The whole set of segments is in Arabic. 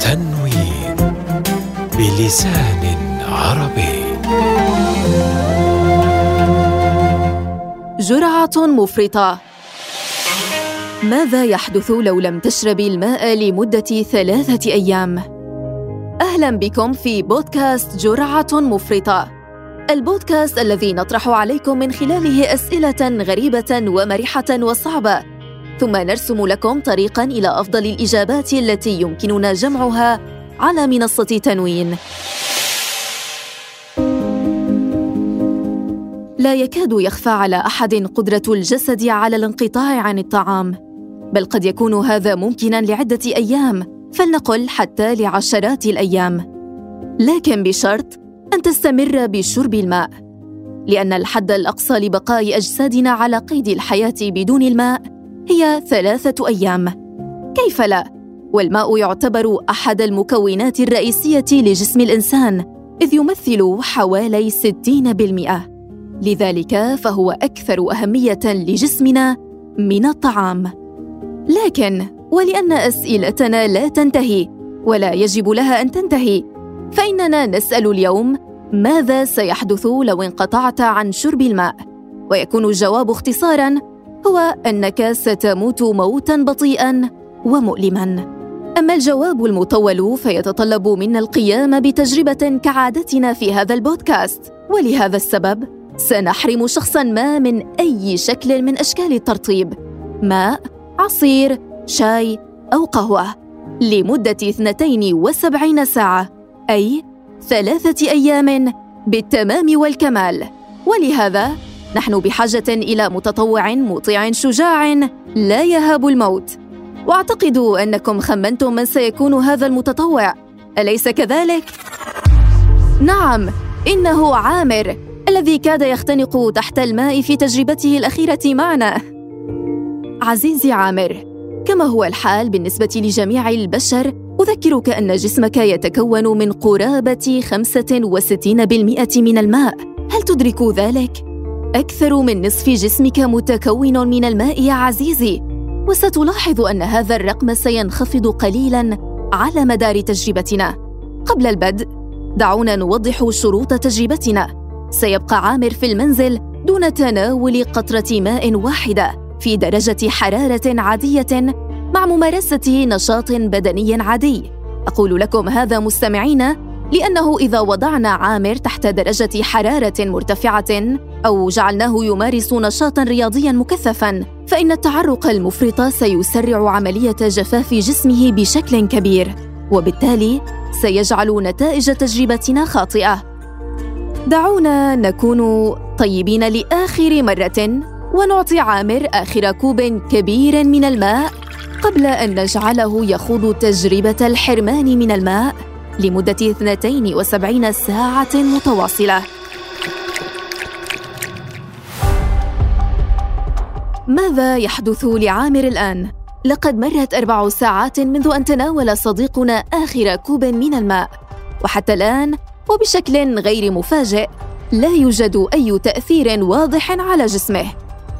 تنوين بلسان عربي. جرعة مفرطة. ماذا يحدث لو لم تشربي الماء لمدة ثلاثة أيام؟ أهلا بكم في بودكاست جرعة مفرطة. البودكاست الذي نطرح عليكم من خلاله أسئلة غريبة ومرحة وصعبة. ثم نرسم لكم طريقا إلى أفضل الإجابات التي يمكننا جمعها على منصة تنوين. لا يكاد يخفى على أحد قدرة الجسد على الانقطاع عن الطعام بل قد يكون هذا ممكنا لعدة أيام فلنقل حتى لعشرات الأيام. لكن بشرط أن تستمر بشرب الماء لأن الحد الأقصى لبقاء أجسادنا على قيد الحياة بدون الماء هي ثلاثة أيام. كيف لا؟ والماء يعتبر أحد المكونات الرئيسية لجسم الإنسان إذ يمثل حوالي 60% لذلك فهو أكثر أهمية لجسمنا من الطعام. لكن ولأن أسئلتنا لا تنتهي ولا يجب لها أن تنتهي فإننا نسأل اليوم ماذا سيحدث لو انقطعت عن شرب الماء؟ ويكون الجواب اختصارا هو أنك ستموت موتا بطيئا ومؤلما. أما الجواب المطول فيتطلب منا القيام بتجربة كعادتنا في هذا البودكاست. ولهذا السبب سنحرم شخصا ما من أي شكل من أشكال الترطيب. ماء عصير شاي أو قهوة. لمدة 72 ساعة. أي ثلاثة أيام بالتمام والكمال. ولهذا نحن بحاجة إلى متطوع مطيع شجاع لا يهاب الموت. واعتقد أنكم خمنتم من سيكون هذا المتطوع. أليس كذلك؟ نعم إنه عامر الذي كاد يختنق تحت الماء في تجربته الأخيرة معنا. عزيزي عامر، كما هو الحال بالنسبة لجميع البشر، أذكرك أن جسمك يتكون من قرابة 65% من الماء. هل تدرك ذلك؟ أكثر من نصف جسمك متكون من الماء يا عزيزي، وستلاحظ أن هذا الرقم سينخفض قليلاً على مدار تجربتنا. قبل البدء، دعونا نوضح شروط تجربتنا. سيبقى عامر في المنزل دون تناول قطرة ماء واحدة في درجة حرارة عادية مع ممارسة نشاط بدني عادي. أقول لكم هذا مستمعين لأنه إذا وضعنا عامر تحت درجة حرارة مرتفعة أو جعلناه يمارس نشاطا رياضيا مكثفا فإن التعرق المفرط سيسرع عملية جفاف جسمه بشكل كبير وبالتالي سيجعل نتائج تجربتنا خاطئة. دعونا نكون طيبين لآخر مرة ونعطي عامر آخر كوب كبير من الماء. قبل أن نجعله يخوض تجربة الحرمان من الماء لمدة 72 ساعة متواصلة. ماذا يحدث لعامر الآن؟ لقد مرت أربع ساعات منذ أن تناول صديقنا آخر كوب من الماء. وحتى الآن وبشكل غير مفاجئ لا يوجد أي تأثير واضح على جسمه.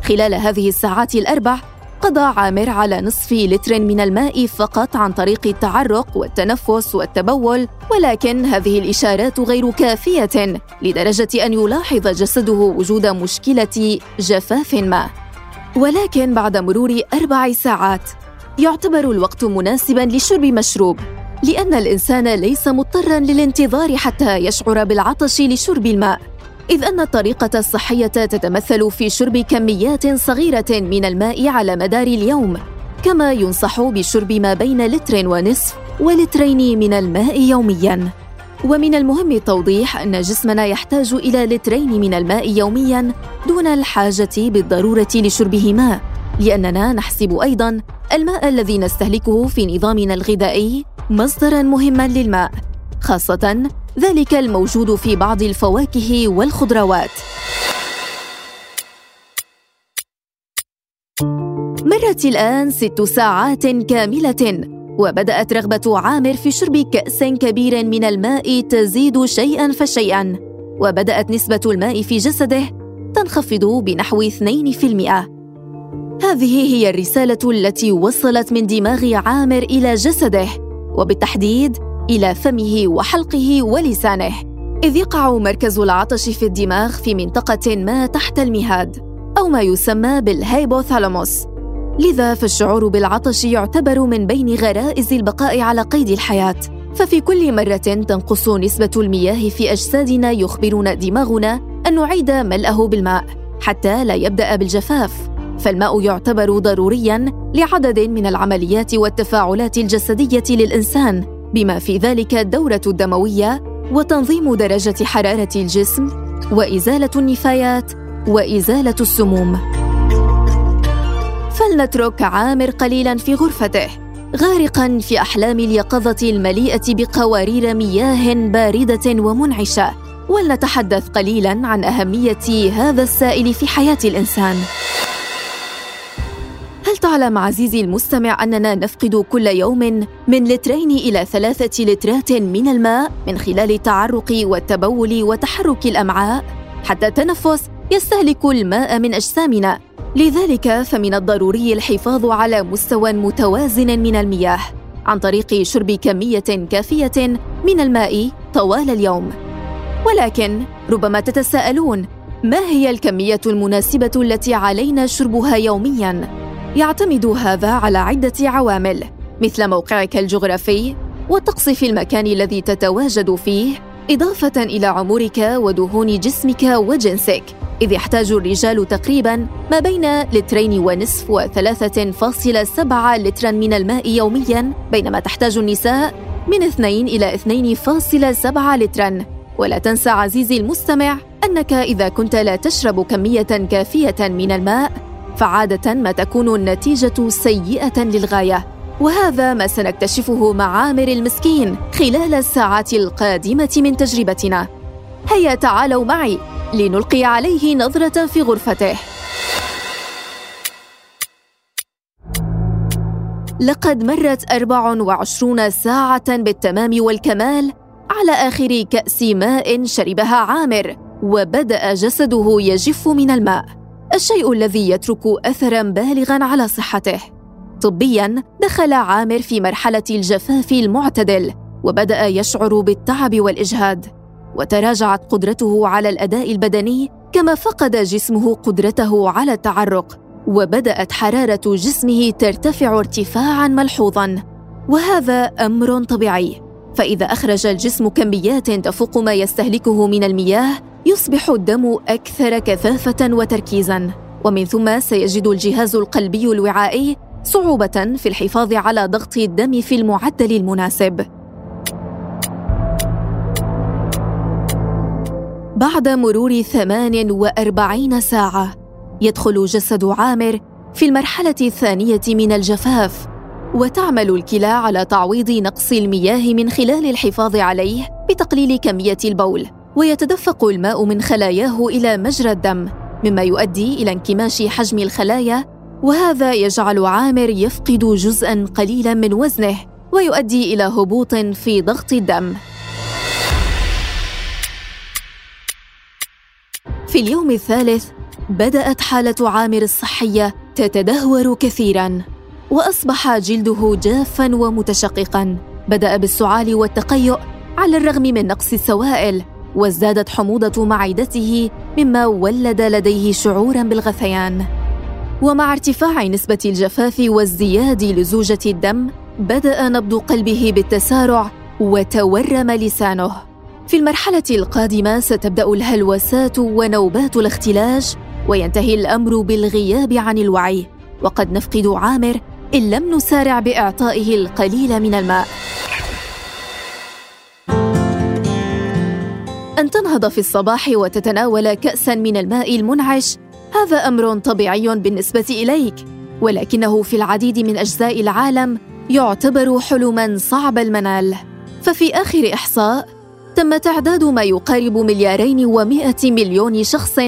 خلال هذه الساعات الأربع قضى عامر على نصف لتر من الماء فقط عن طريق التعرق والتنفس والتبول ولكن هذه الإشارات غير كافية لدرجة أن يلاحظ جسده وجود مشكلة جفاف ما. ولكن بعد مرور أربع ساعات يعتبر الوقت مناسبا لشرب مشروب لأن الإنسان ليس مضطرا للانتظار حتى يشعر بالعطش لشرب الماء. إذ أن الطريقة الصحية تتمثل في شرب كميات صغيرة من الماء على مدار اليوم كما ينصح بشرب ما بين لتر ونصف ولترين من الماء يوميا. ومن المهم التوضيح أن جسمنا يحتاج إلى لترين من الماء يوميا دون الحاجة بالضرورة لشربه ماء لأننا نحسب أيضا الماء الذي نستهلكه في نظامنا الغذائي مصدرا مهما للماء خاصة ذلك الموجود في بعض الفواكه والخضروات. مرت الآن ست ساعات كاملة وبدأت رغبة عامر في شرب كأس كبير من الماء تزيد شيئا فشيئا وبدأت نسبة الماء في جسده تنخفض بنحو 2% هذه هي الرسالة التي وصلت من دماغ عامر إلى جسده وبالتحديد إلى فمه وحلقه ولسانه. إذ يقع مركز العطش في الدماغ في منطقة ما تحت المهاد أو ما يسمى بالهيبوثالاموس. لذا فالشعور بالعطش يعتبر من بين غرائز البقاء على قيد الحياة. ففي كل مرة تنقص نسبة المياه في أجسادنا يخبرنا دماغنا أن نعيد ملأه بالماء حتى لا يبدأ بالجفاف. فالماء يعتبر ضروريا لعدد من العمليات والتفاعلات الجسدية للإنسان. بما في ذلك الدورة الدموية وتنظيم درجة حرارة الجسم وإزالة النفايات وإزالة السموم. فلنترك عامر قليلا في غرفته غارقا في أحلام اليقظة المليئة بقوارير مياه باردة ومنعشة. ولنتحدث قليلا عن أهمية هذا السائل في حياة الإنسان. هل تعلم عزيزي المستمع أننا نفقد كل يوم من لترين إلى ثلاثة لترات من الماء من خلال التعرق والتبول وتحرك الأمعاء حتى التنفس يستهلك الماء من أجسامنا. لذلك فمن الضروري الحفاظ على مستوى متوازن من المياه عن طريق شرب كمية كافية من الماء طوال اليوم. ولكن ربما تتساءلون ما هي الكمية المناسبة التي علينا شربها يوميا؟ يعتمد هذا على عدة عوامل مثل موقعك الجغرافي والطقس في المكان الذي تتواجد فيه إضافة إلى عمرك ودهون جسمك وجنسك. إذ يحتاج الرجال تقريبا ما بين لترين ونصف وثلاثة فاصلة سبعة لترا من الماء يوميا بينما تحتاج النساء من اثنين إلى اثنين فاصلة سبعة لترا. ولا تنسى عزيزي المستمع أنك إذا كنت لا تشرب كمية كافية من الماء فعادة ما تكون النتيجة سيئة للغاية وهذا ما سنكتشفه مع عامر المسكين خلال الساعات القادمة من تجربتنا هيا تعالوا معي لنلقي عليه نظرة في غرفته. لقد مرت 24 ساعة بالتمام والكمال على آخر كأس ماء شربها عامر، وبدأ جسده يجف من الماء، الشيء الذي يترك أثرًا بالغًا على صحته. طبيًا دخل عامر في مرحلة الجفاف المعتدل، وبدأ يشعر بالتعب والإجهاد. وتراجعت قدرته على الأداء البدني كما فقد جسمه قدرته على التعرق وبدأت حرارة جسمه ترتفع ارتفاعا ملحوظا وهذا أمر طبيعي فإذا أخرج الجسم كميات تفوق ما يستهلكه من المياه يصبح الدم أكثر كثافة وتركيزا ومن ثم سيجد الجهاز القلبي الوعائي صعوبة في الحفاظ على ضغط الدم في المعدل المناسب. بعد مرور 48 ساعة يدخل جسد عامر في المرحلة الثانية من الجفاف وتعمل الكلى على تعويض نقص المياه من خلال الحفاظ عليه بتقليل كمية البول. ويتدفق الماء من خلاياه إلى مجرى الدم مما يؤدي إلى انكماش حجم الخلايا وهذا يجعل عامر يفقد جزءا قليلا من وزنه ويؤدي إلى هبوط في ضغط الدم. في اليوم الثالث بدأت حالة عامر الصحية تتدهور كثيرا وأصبح جلده جافا ومتشققا بدأ بالسعال والتقيؤ على الرغم من نقص السوائل. وازدادت حموضة معدته مما ولد لديه شعورا بالغثيان. ومع ارتفاع نسبة الجفاف وازدياد لزوجة الدم بدأ نبض قلبه بالتسارع وتورم لسانه. في المرحلة القادمة ستبدأ الهلوسات ونوبات الاختلاج وينتهي الأمر بالغياب عن الوعي. وقد نفقد عامر إن لم نسارع بإعطائه القليل من الماء. تنهض في الصباح وتتناول كأسا من الماء المنعش. هذا أمر طبيعي بالنسبة إليك ولكنه في العديد من أجزاء العالم يعتبر حلما صعب المنال. ففي آخر إحصاء تم تعداد ما يقارب مليارين ومائة مليون شخص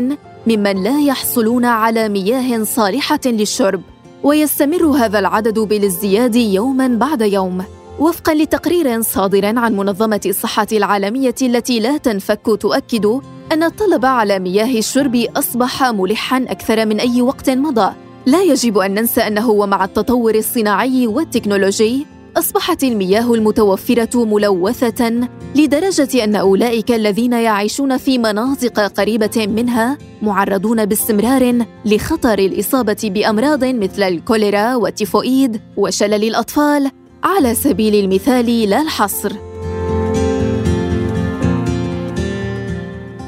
ممن لا يحصلون على مياه صالحة للشرب ويستمر هذا العدد بالازدياد يوما بعد يوم. وفقا لتقرير صادر عن منظمة الصحة العالمية التي لا تنفك تؤكد أن الطلب على مياه الشرب أصبح ملحا أكثر من أي وقت مضى. لا يجب أن ننسى أنه ومع التطور الصناعي والتكنولوجي أصبحت المياه المتوفرة ملوثة لدرجة أن أولئك الذين يعيشون في مناطق قريبة منها معرضون باستمرار لخطر الإصابة بأمراض مثل الكوليرا والتيفوئيد وشلل الأطفال. على سبيل المثال لا الحصر.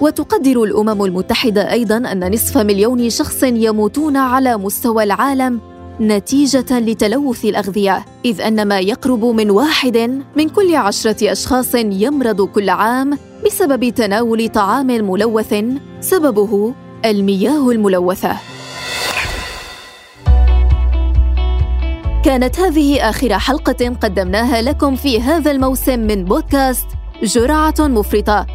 وتقدر الأمم المتحدة أيضا أن نصف مليون شخص يموتون على مستوى العالم نتيجة لتلوث الأغذية إذ أن ما يقرب من واحد من كل عشرة أشخاص يمرض كل عام بسبب تناول طعام ملوث سببه المياه الملوثة. كانت هذه آخر حلقة قدمناها لكم في هذا الموسم من بودكاست جرعة مفرطة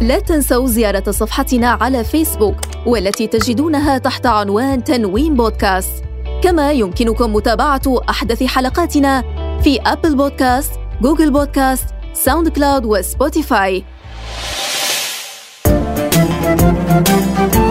لا تنسوا زيارة صفحتنا على فيسبوك والتي تجدونها تحت عنوان تنوين بودكاست كما يمكنكم متابعة أحدث حلقاتنا في Apple Podcast، Google Podcast، SoundCloud و Spotify. thank you